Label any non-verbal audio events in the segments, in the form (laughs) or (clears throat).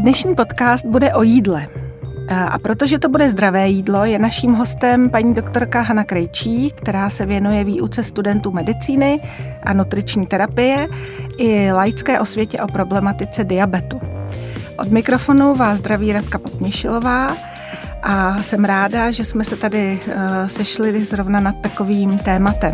Dnešní podcast bude o jídle. A protože to bude zdravé jídlo, je naším hostem paní doktorka Hana Krejčí, která se věnuje výuce studentů medicíny a nutriční terapie i laické osvětě o problematice diabetu. Od mikrofonu vás zdraví Radka Popněšilová a jsem ráda, že jsme se tady eh, sešli zrovna nad takovým tématem.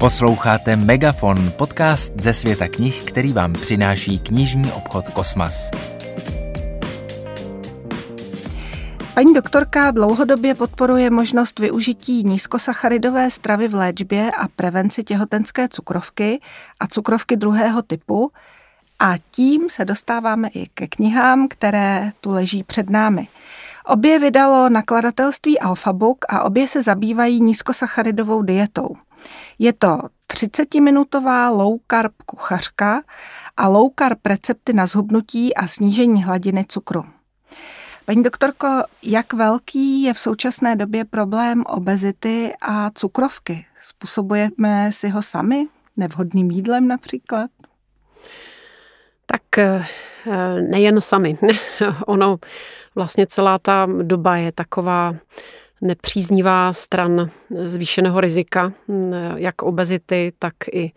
Posloucháte Megafon, podcast ze světa knih, který vám přináší knižní obchod Kosmas. Paní doktorka dlouhodobě podporuje možnost využití nízkosacharidové stravy v léčbě a prevenci těhotenské cukrovky a cukrovky druhého typu a tím se dostáváme i ke knihám, které tu leží před námi. Obě vydalo nakladatelství Alfabook a obě se zabývají nízkosacharidovou dietou. Je to 30-minutová low carb kuchařka a low carb recepty na zhubnutí a snížení hladiny cukru. Paní doktorko, jak velký je v současné době problém obezity a cukrovky? Způsobujeme si ho sami? Nevhodným jídlem například? Tak eh, nejen sami. (laughs) ono vlastně celá ta doba je taková nepříznivá stran zvýšeného rizika, jak obezity, tak i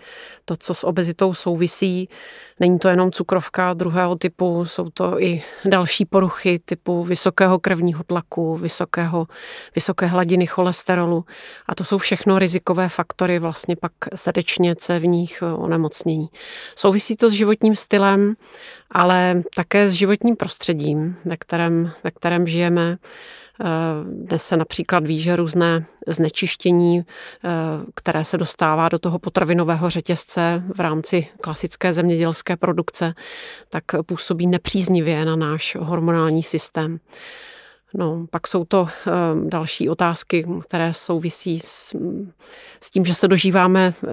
to, co s obezitou souvisí. Není to jenom cukrovka druhého typu, jsou to i další poruchy typu vysokého krevního tlaku, vysokého, vysoké hladiny cholesterolu. A to jsou všechno rizikové faktory vlastně pak srdečně cévních onemocnění. Souvisí to s životním stylem, ale také s životním prostředím, ve kterém, ve kterém žijeme dnes se například ví, že různé znečištění, eh, které se dostává do toho potravinového řetězce v rámci klasické zemědělské produkce, tak působí nepříznivě na náš hormonální systém. No, pak jsou to eh, další otázky, které souvisí s, s tím, že se dožíváme eh,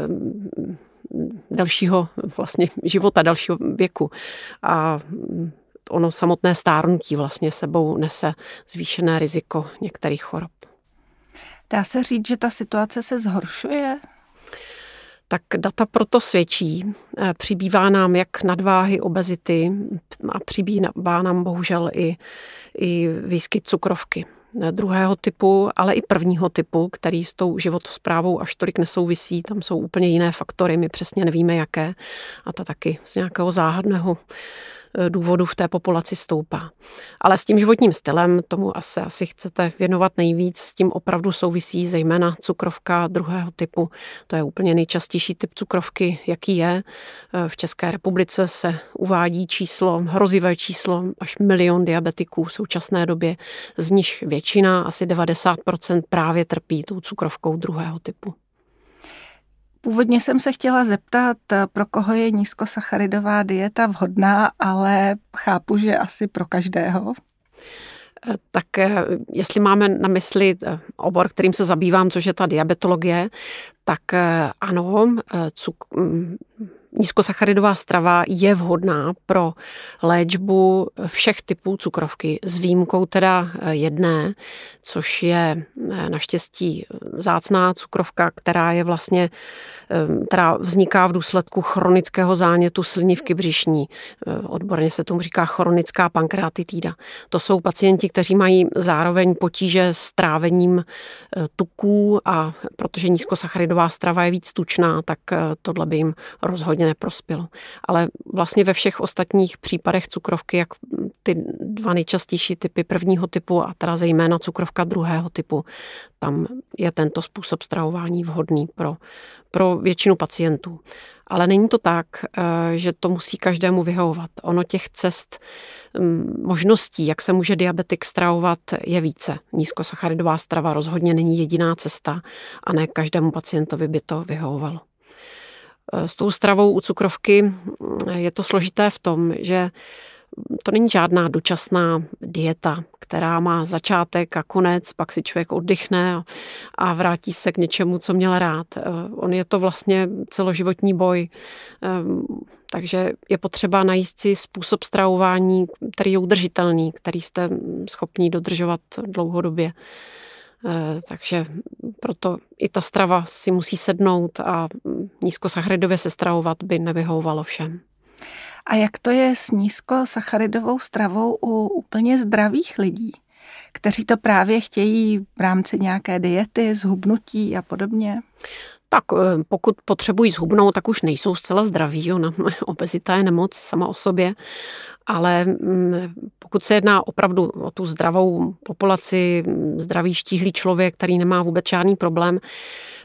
dalšího vlastně života, dalšího věku. A ono samotné stárnutí vlastně sebou nese zvýšené riziko některých chorob. Dá se říct, že ta situace se zhoršuje? Tak data proto svědčí. Eh, přibývá nám jak nadváhy, obezity a přibývá nám bohužel i, i výskyt cukrovky druhého typu, ale i prvního typu, který s tou životosprávou až tolik nesouvisí. Tam jsou úplně jiné faktory, my přesně nevíme jaké. A ta taky z nějakého záhadného důvodů v té populaci stoupá. Ale s tím životním stylem tomu asi, asi chcete věnovat nejvíc. S tím opravdu souvisí zejména cukrovka druhého typu. To je úplně nejčastější typ cukrovky, jaký je. Eh, v České republice se uvádí číslo, hrozivé číslo, až milion diabetiků v současné době. Z nich většina, asi 90% právě trpí tou cukrovkou druhého typu. Původně jsem se chtěla zeptat, pro koho je nízkosacharidová dieta vhodná, ale chápu, že asi pro každého. Eh, tak eh, jestli máme na mysli eh, obor, kterým se zabývám, což je ta diabetologie, tak ano, cuk, mm, Nízkosacharidová strava je vhodná pro léčbu všech typů cukrovky s výjimkou teda jedné, což je naštěstí zácná cukrovka, která je vlastně, která vzniká v důsledku chronického zánětu slinivky břišní. Odborně se tomu říká chronická pankreatitída. To jsou pacienti, kteří mají zároveň potíže s trávením tuků a protože nízkosacharidová strava je víc tučná, tak tohle by jim rozhodně neprospělo. Ale vlastně ve všech ostatních případech cukrovky, jak ty dva nejčastější typy prvního typu a teda zejména cukrovka druhého typu, tam je tento způsob stravování vhodný pro, pro většinu pacientů. Ale není to tak, eh, že to musí každému vyhovovat. Ono těch cest, mm, možností, jak se může diabetik stravovat, je více. Nízkosacharidová strava rozhodně není jediná cesta a ne každému pacientovi by to vyhovovalo. S tou stravou u cukrovky mm, je to složité v tom, že to není žádná dočasná dieta, která má začátek a konec, pak si člověk oddychne a vrátí se k něčemu, co měl rád. Eh, on je to vlastně celoživotní boj, ehm, takže je potřeba najít si způsob stravování, který je udržitelný, který jste schopni dodržovat dlouhodobě. Eh, takže proto i ta strava si musí sednout a nízkosacharidově se stravovat by nevyhovovalo všem. A jak to je s nízkosacharidovou stravou u úplně zdravých lidí, kteří to právě chtějí v rámci nějaké diety, zhubnutí a podobně? Tak eh, pokud potřebují zhubnout, tak už nejsou zcela zdraví. Ona, (laughs) obezita je nemoc sama o sobě. Ale mm, pokud se jedná opravdu o tu zdravou populaci, mm, zdravý štíhlý člověk, který nemá vůbec žádný problém,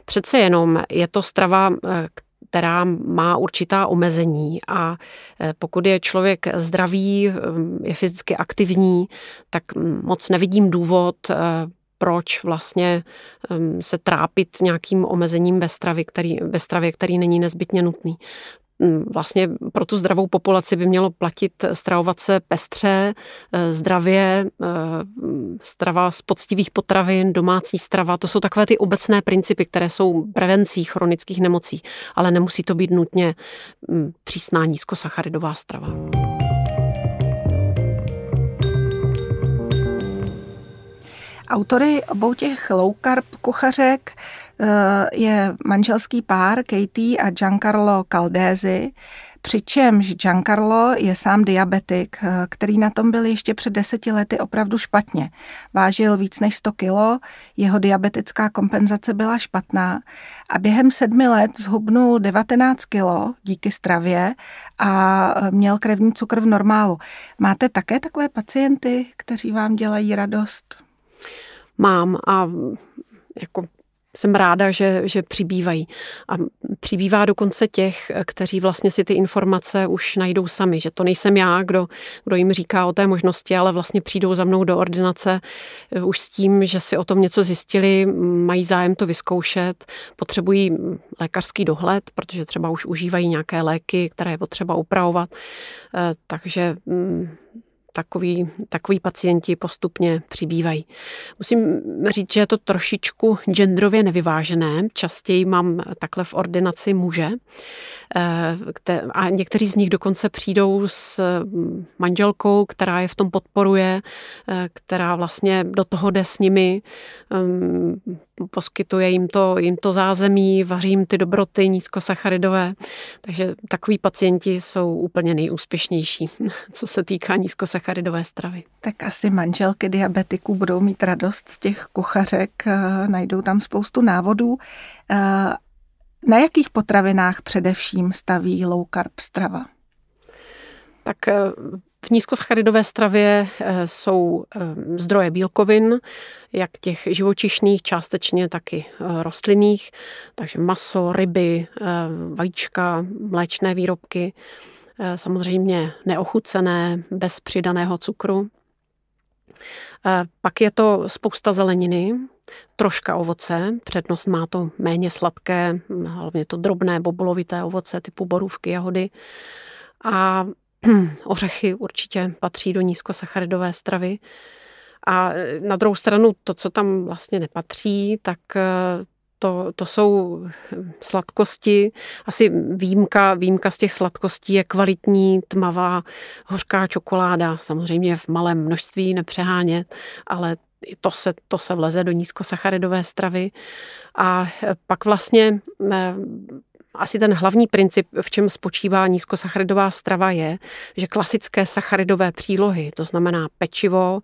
přece jenom je to strava, eh, která má určitá omezení a eh, pokud je člověk zdravý, je fyzicky aktivní, tak mm, moc nevidím důvod, proč vlastně se trápit nějakým omezením ve stravě, který, ve stravě, který není nezbytně nutný. Mm, vlastně pro tu zdravou populaci by mělo platit stravovat se pestře, eh, zdravě, eh, strava z poctivých potravin, domácí strava. To jsou takové ty obecné principy, které jsou prevencí chronických nemocí, ale nemusí to být nutně mm, přísná nízkosacharidová strava. Autory obou těch low carb kuchařek eh, je manželský pár Katie a Giancarlo Caldesi, přičemž Giancarlo je sám diabetik, eh, který na tom byl ještě před deseti lety opravdu špatně. Vážil víc než 100 kilo, jeho diabetická kompenzace byla špatná a během sedmi let zhubnul 19 kilo díky stravě a eh, měl krevní cukr v normálu. Máte také takové pacienty, kteří vám dělají radost? Mám a jako jsem ráda, že, že přibývají. A přibývá dokonce těch, kteří vlastně si ty informace už najdou sami, že to nejsem já, kdo, kdo jim říká o té možnosti, ale vlastně přijdou za mnou do ordinace eh, už s tím, že si o tom něco zjistili, mají zájem to vyzkoušet, potřebují lékařský dohled, protože třeba už užívají nějaké léky, které je potřeba upravovat. Eh, takže mm, takový, takový pacienti postupně přibývají. Musím říct, že je to trošičku genderově nevyvážené. Častěji mám takhle v ordinaci muže eh, a někteří z nich dokonce přijdou s manželkou, která je v tom podporuje, eh, která vlastně do toho jde s nimi, ehm, poskytuje jim to, jim to zázemí, vaří jim ty dobroty nízkosacharidové. Takže takový pacienti jsou úplně nejúspěšnější, (laughs) co se týká nízkosacharidové stravy. Tak asi manželky diabetiků budou mít radost z těch kuchařek, eh, najdou tam spoustu návodů. Eh, na jakých potravinách především staví low carb strava? Tak eh, v nízkosacharidové stravě eh, jsou eh, zdroje bílkovin, jak těch živočišných, částečně taky eh, rostlinných, takže maso, ryby, vajíčka, mléčné výrobky, samozřejmě neochucené, bez přidaného cukru. Pak je to spousta zeleniny, troška ovoce, přednost má to méně sladké, hlavně to drobné bobolovité ovoce typu borůvky, jahody. A (clears throat) Ořechy určitě patří do nízkosacharidové stravy. A e, na druhou stranu to, co tam vlastně nepatří, tak e, to, to jsou sladkosti. Asi výjimka, výjimka z těch sladkostí je kvalitní, tmavá, hořká čokoláda. Samozřejmě v malém množství, nepřehánět, ale to se, to se vleze do nízkosacharidové stravy. A e, pak vlastně asi ten hlavní princip, v čem spočívá nízkosacharidová strava, je, že klasické sacharidové přílohy, to znamená pečivo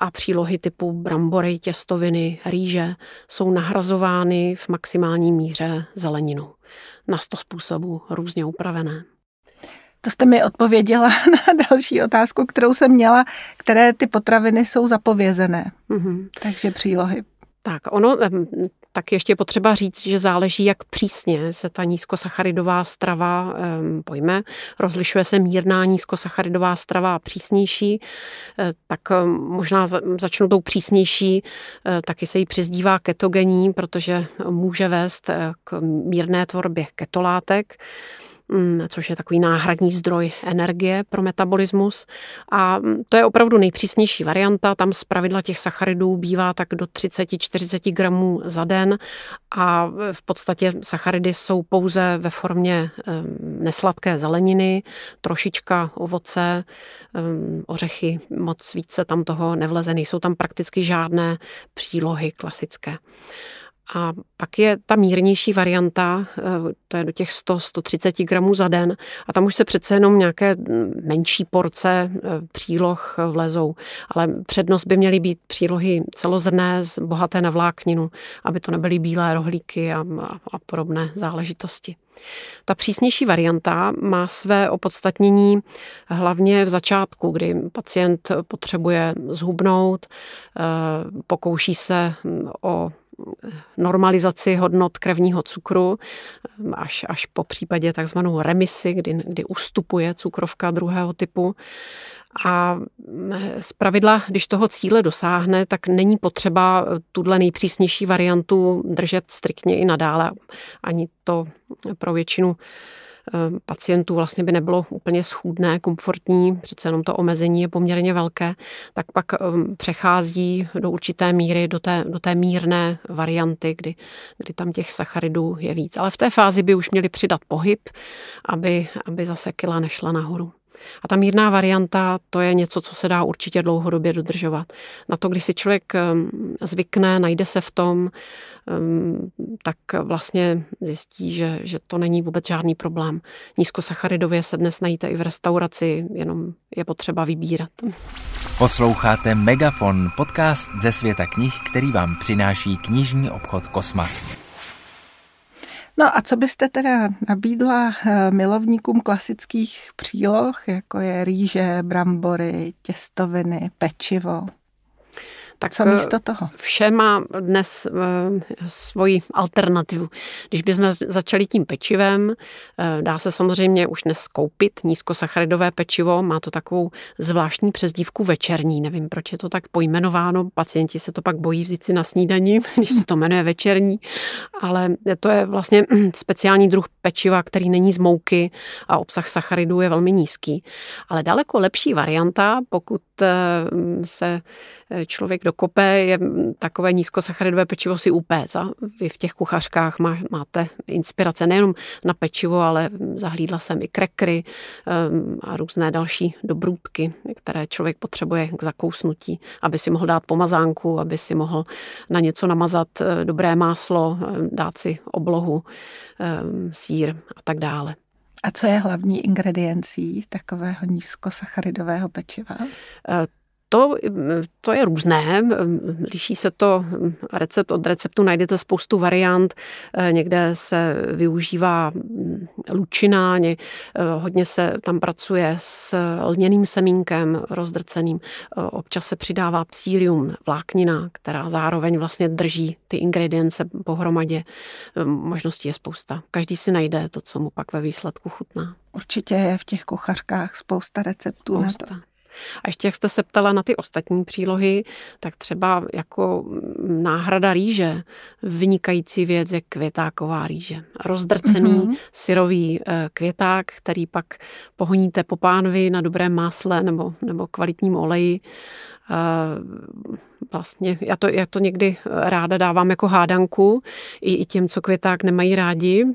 a přílohy typu brambory, těstoviny, rýže, jsou nahrazovány v maximální míře zeleninou. Na sto způsobů různě upravené. To jste mi odpověděla (laughs) na další otázku, kterou jsem měla, které ty potraviny jsou zapovězené. Mm-hmm. Takže přílohy. Tak, ono, tak ještě potřeba říct, že záleží, jak přísně se ta nízkosacharidová strava pojme. Rozlišuje se mírná nízkosacharidová strava a přísnější, e, tak možná začnu tou přísnější, e, taky se jí přizdívá ketogení, protože může vést e, k mírné tvorbě ketolátek. Mm, což je takový náhradní zdroj energie pro metabolismus. A mm, to je opravdu nejpřísnější varianta. Tam z pravidla těch sacharidů bývá tak do 30-40 gramů za den a v podstatě sacharidy jsou pouze ve formě nesladké zeleniny, trošička ovoce, ořechy, moc více tam toho nevleze, nejsou tam prakticky žádné přílohy klasické. A pak je ta mírnější varianta, eh, to je do těch 100-130 gramů za den a tam už se přece jenom nějaké menší porce eh, příloh vlezou. Ale přednost by měly být přílohy celozrné, bohaté na vlákninu, aby to nebyly bílé rohlíky a, a, a podobné záležitosti. Ta přísnější varianta má své opodstatnění hlavně v začátku, kdy pacient potřebuje zhubnout, eh, pokouší se o normalizaci hodnot krevního cukru až, až po případě takzvanou remisi, kdy, kdy ustupuje cukrovka druhého typu. A z pravidla, když toho cíle dosáhne, tak není potřeba tuhle nejpřísnější variantu držet striktně i nadále. Ani to pro většinu pacientů vlastně by nebylo úplně schůdné, komfortní, přece jenom to omezení je poměrně velké, tak pak eh, přechází do určité míry do té, do té mírné varianty, kdy, kdy tam těch sacharidů je víc. Ale v té fázi by už měli přidat pohyb, aby, aby zase kila nešla nahoru. A ta mírná varianta, to je něco, co se dá určitě dlouhodobě dodržovat. Na to, když si člověk zvykne, najde se v tom, tak vlastně zjistí, že, že to není vůbec žádný problém. Nízkosacharidově se dnes najíte i v restauraci, jenom je potřeba vybírat. Posloucháte Megafon, podcast ze světa knih, který vám přináší knižní obchod Kosmas. No a co byste teda nabídla eh, milovníkům klasických příloh, jako je rýže, brambory, těstoviny, pečivo? Tak Co místo toho? Vše má dnes uh, svoji alternativu. Když bychom začali tím pečivem, uh, dá se samozřejmě už dnes koupit nízkosacharidové pečivo, má to takovou zvláštní přezdívku večerní, nevím, proč je to tak pojmenováno, pacienti se to pak bojí vzít si na snídaní, (laughs) když se to jmenuje večerní, ale to je vlastně (clears throat) speciální druh pečiva, který není z mouky a obsah sacharidů je velmi nízký. Ale daleko lepší varianta, pokud se člověk dokope, je takové nízkosacharidové pečivo si upéct. A vy v těch kuchařkách má, máte inspirace nejenom na pečivo, ale zahlídla jsem i krekry ehm, a různé další dobrůdky, které člověk potřebuje k zakousnutí, aby si mohl dát pomazánku, aby si mohl na něco namazat eh, dobré máslo, ehm, dát si oblohu, ehm, sír a tak dále. A co je hlavní ingrediencí takového nízkosacharidového pečiva? To, to je různé, liší se to recept od receptu, najdete spoustu variant, někde se využívá lučina, hodně se tam pracuje s lněným semínkem rozdrceným, občas se přidává psílium, vláknina, která zároveň vlastně drží ty ingredience pohromadě. Možností je spousta. Každý si najde to, co mu pak ve výsledku chutná. Určitě je v těch kuchařkách spousta receptů spousta. na to. A ještě jak jste se ptala na ty ostatní přílohy, tak třeba jako náhrada rýže, vynikající věc je květáková rýže. Rozdrcený mm-hmm. syrový eh, květák, který pak pohoníte po pánvi na dobrém másle nebo, nebo kvalitním oleji vlastně, já to, já to někdy ráda dávám jako hádanku i, i těm, co květák nemají rádi.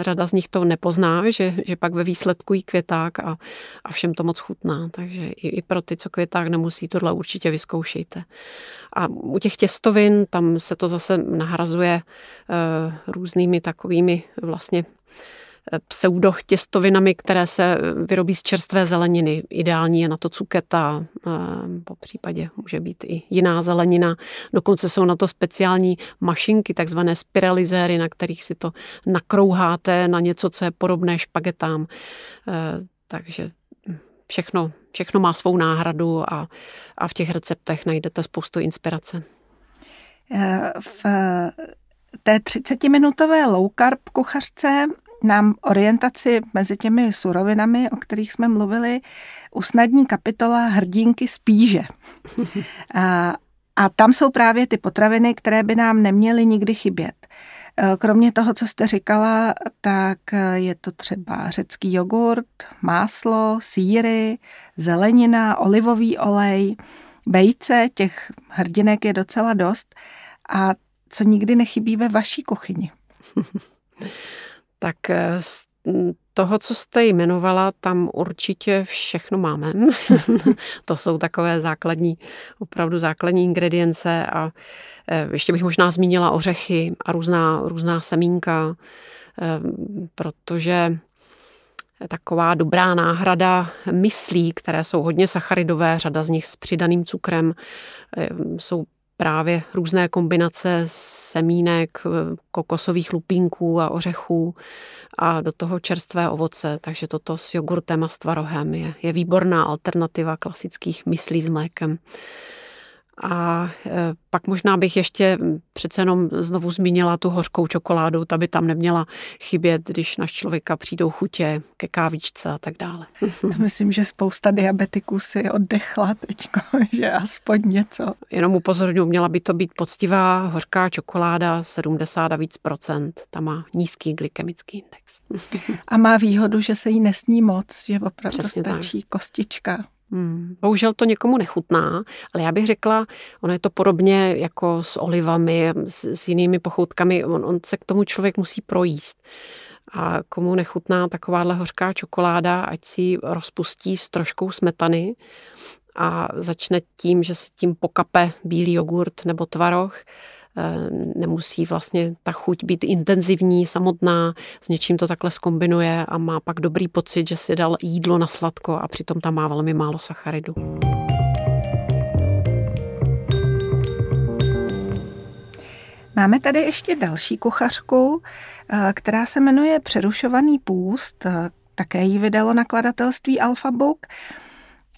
Řada z nich to nepozná, že, že pak ve výsledku jí květák a, a všem to moc chutná. Takže i, i pro ty, co květák nemusí, tohle určitě vyzkoušejte. A u těch těstovin, tam se to zase nahrazuje uh, různými takovými vlastně pseudotěstovinami, které se vyrobí z čerstvé zeleniny. Ideální je na to cuketa, po případě může být i jiná zelenina. Dokonce jsou na to speciální mašinky, takzvané spiralizéry, na kterých si to nakrouháte na něco, co je podobné špagetám. E, takže všechno, všechno má svou náhradu a, a v těch receptech najdete spoustu inspirace. E, v té 30-minutové low carb kuchařce nám orientaci mezi těmi surovinami, o kterých jsme mluvili, usnadní kapitola Hrdinky spíže. (laughs) A, a tam jsou právě ty potraviny, které by nám neměly nikdy chybět. E, kromě toho, co jste říkala, tak je to třeba řecký jogurt, máslo, síry, zelenina, olivový olej, bejce, těch hrdinek je docela dost. A co nikdy nechybí ve vaší kuchyni? (laughs) tak eh, toho, co jste jmenovala, tam určitě všechno máme. (laughs) to jsou takové základní, opravdu základní ingredience a eh, ještě bych možná zmínila ořechy a různá, různá semínka, eh, protože taková dobrá náhrada myslí, které jsou hodně sacharidové, řada z nich s přidaným cukrem, jsou právě různé kombinace semínek, kokosových lupínků a ořechů a do toho čerstvé ovoce. Takže toto s jogurtem a s tvarohem je, je výborná alternativa klasických myslí s mlékem. A e, pak možná bych ještě přece jenom znovu zmínila tu hořkou čokoládu, ta by tam neměla chybět, když na člověka přijdou chutě ke kávičce a tak dále. (laughs) Myslím, že spousta diabetiků si oddechla teď, (laughs) že aspoň něco. Jenom upozorňuji, měla by to být poctivá hořká čokoláda 70 a víc procent. Ta má nízký glykemický index. (laughs) A má výhodu, že se jí nesní moc, že opravdu Přesně stačí tak. kostička. Hmm. Bohužel to někomu nechutná, ale já bych řekla, ono je to podobně jako s olivami, s, s jinými pochoutkami, on, on se k tomu člověk musí projíst. A komu nechutná takováhle hořká čokoláda, ať si rozpustí s troškou smetany a začne tím, že se tím pokape bílý jogurt nebo tvaroh, nemusí vlastně ta chuť být intenzivní, samotná, s něčím to takhle skombinuje a má pak dobrý pocit, že si dal jídlo na sladko a přitom tam má velmi málo sacharidu. Máme tady ještě další kuchařku, eh, která se jmenuje Přerušovaný půst. Eh, také ji vydalo nakladatelství Alpha Book.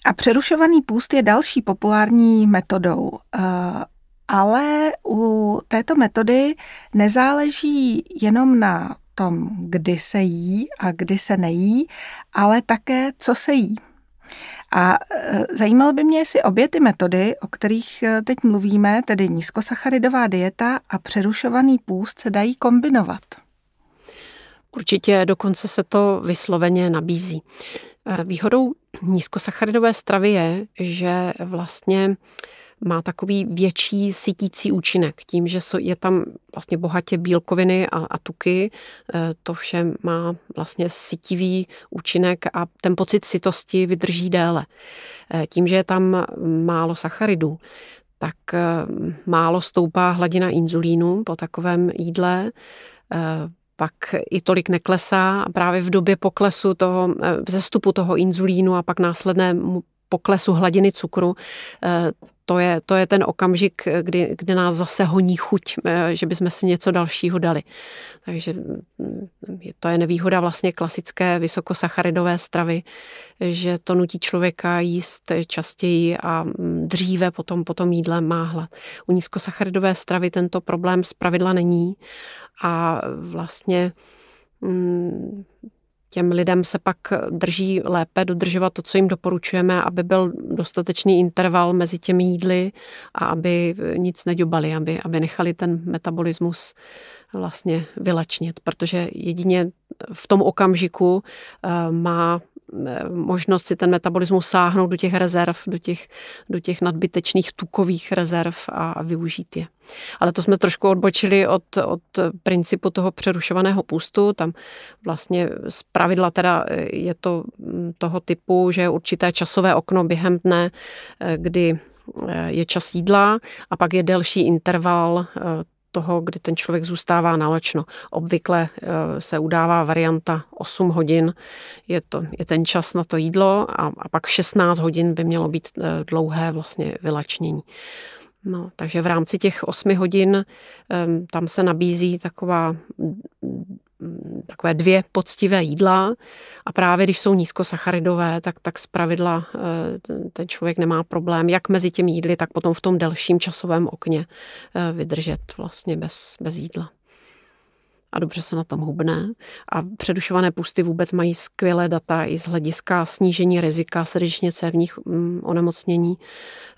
A přerušovaný půst je další populární metodou ale u této metody nezáleží jenom na tom, kdy se jí a kdy se nejí, ale také, co se jí. A e, zajímalo by mě, jestli obě ty metody, o kterých e, teď mluvíme, tedy nízkosacharidová dieta a přerušovaný půst, se dají kombinovat. Určitě dokonce se to vysloveně nabízí. E, výhodou nízkosacharidové stravy je, že vlastně má takový větší sytící účinek. Tím, že je tam vlastně bohatě bílkoviny a, a tuky, eh, to vše má vlastně sytivý účinek a ten pocit sytosti vydrží déle. Eh, tím, že je tam málo sacharidů, tak eh, málo stoupá hladina inzulínu po takovém jídle, pak i tolik neklesá a právě v době poklesu toho, vzestupu toho inzulínu a pak následnému poklesu hladiny cukru, eh, to je, to je ten okamžik, kdy, kdy nás zase honí chuť, eh, že bychom si něco dalšího dali. Takže mm, to je nevýhoda vlastně klasické vysokosacharidové stravy, že to nutí člověka jíst častěji a mm, dříve potom, potom jídle má hlad. U nízkosacharidové stravy tento problém zpravidla není a vlastně mm, těm lidem se pak drží lépe dodržovat to, co jim doporučujeme, aby byl dostatečný interval mezi těmi jídly a aby nic neďobali, aby, aby nechali ten metabolismus vlastně vylačnit, protože jedině v tom okamžiku eh, má Eh, možnost si ten metabolismus sáhnout do těch rezerv, do těch, do těch nadbytečných tukových rezerv a, a využít je. Ale to jsme trošku odbočili od, od principu toho přerušovaného půstu. Tam vlastně z pravidla teda je to mm, toho typu, že je určité časové okno během dne, eh, kdy eh, je čas jídla a pak je delší interval toho, kdy ten člověk zůstává nalečno. Obvykle eh, se udává varianta 8 hodin, je, to, je ten čas na to jídlo a, a pak 16 hodin by mělo být eh, dlouhé vlastně vylačnění. No, takže v rámci těch 8 hodin tam se nabízí taková takové dvě poctivé jídla. A právě když jsou nízkosacharidové, tak, tak z pravidla eh, ten člověk nemá problém, jak mezi těmi jídly, tak potom v tom delším časovém okně eh, vydržet vlastně bez, bez jídla a dobře se na tom hubne. A předušované pusty vůbec mají skvělé data i z hlediska snížení rizika srdečně cévních mm, onemocnění.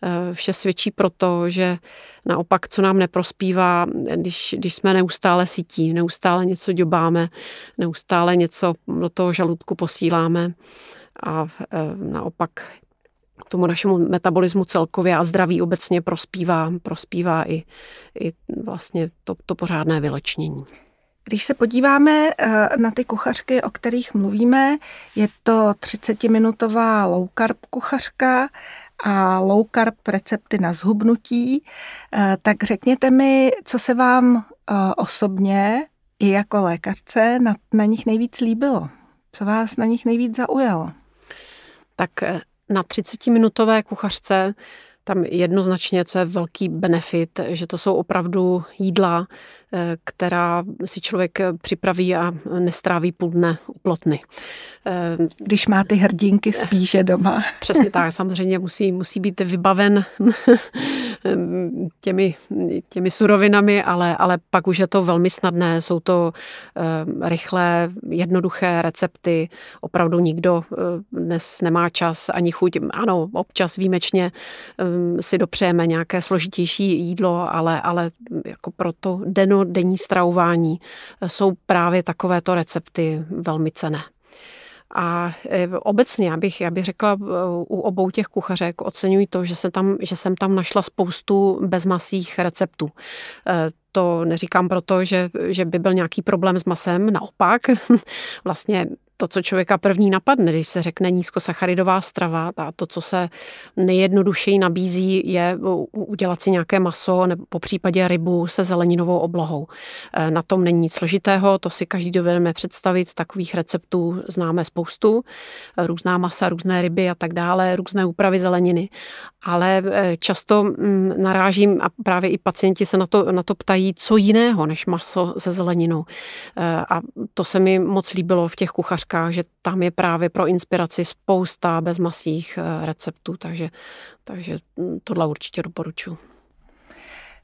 E, vše svědčí proto, že naopak, co nám neprospívá, když, když jsme neustále sítí, neustále něco děbáme, neustále něco do toho žaludku posíláme a e, naopak tomu našemu metabolismu celkově a zdraví obecně prospívá, prospívá i, i vlastně to, to pořádné vylečnění. Když se podíváme eh, na ty kuchařky, o kterých mluvíme, je to 30-minutová low carb kuchařka a low carb recepty na zhubnutí. Eh, tak řekněte mi, co se vám eh, osobně i jako lékařce na, na nich nejvíc líbilo? Co vás na nich nejvíc zaujalo? Tak na 30-minutové kuchařce tam jednoznačně, co je velký benefit, že to jsou opravdu jídla, Eh, která si člověk připraví a nestráví půl dne u plotny. Eh, Když má ty hrdinky spíše doma. Přesně tak, samozřejmě musí, musí být vybaven těmi, těmi surovinami, ale, ale pak už je to velmi snadné, jsou to eh, rychlé, jednoduché recepty, opravdu nikdo dnes nemá čas ani chuť. Ano, občas výjimečně si dopřejeme nějaké složitější jídlo, ale, ale jako pro to deno denní stravování jsou právě takovéto recepty velmi cené. A e, obecně, já bych, já bych řekla, e, u obou těch kuchařek oceňuji to, že jsem tam, že jsem tam našla spoustu bezmasých receptů. E, to neříkám proto, že, že by byl nějaký problém s masem, naopak. (laughs) Vlastně to, co člověka první napadne, když se řekne nízkosacharidová strava, a to, co se nejjednodušeji nabízí, je udělat si nějaké maso nebo po případě rybu se zeleninovou oblohou. E, na tom není nic složitého, to si každý dovedeme představit, takových receptů známe spoustu, různá masa, různé ryby a tak dále, různé úpravy zeleniny. Ale e, často mm, narážím a právě i pacienti se na to, na to ptají, co jiného než maso se zeleninou. E, a to se mi moc líbilo v těch kuchařkách knížkách, že tam je právě pro inspiraci spousta bezmasých eh, receptů, takže, takže hm, tohle určitě doporučuji.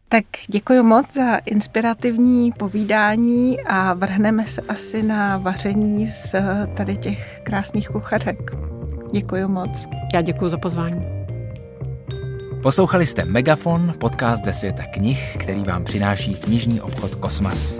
Tak děkuji moc za inspirativní povídání a vrhneme se asi na vaření z eh, tady těch krásných kuchařek. Děkuji moc. Já děkuji za pozvání. Poslouchali jste Megafon, podcast ze světa knih, který vám přináší knižní obchod Kosmas.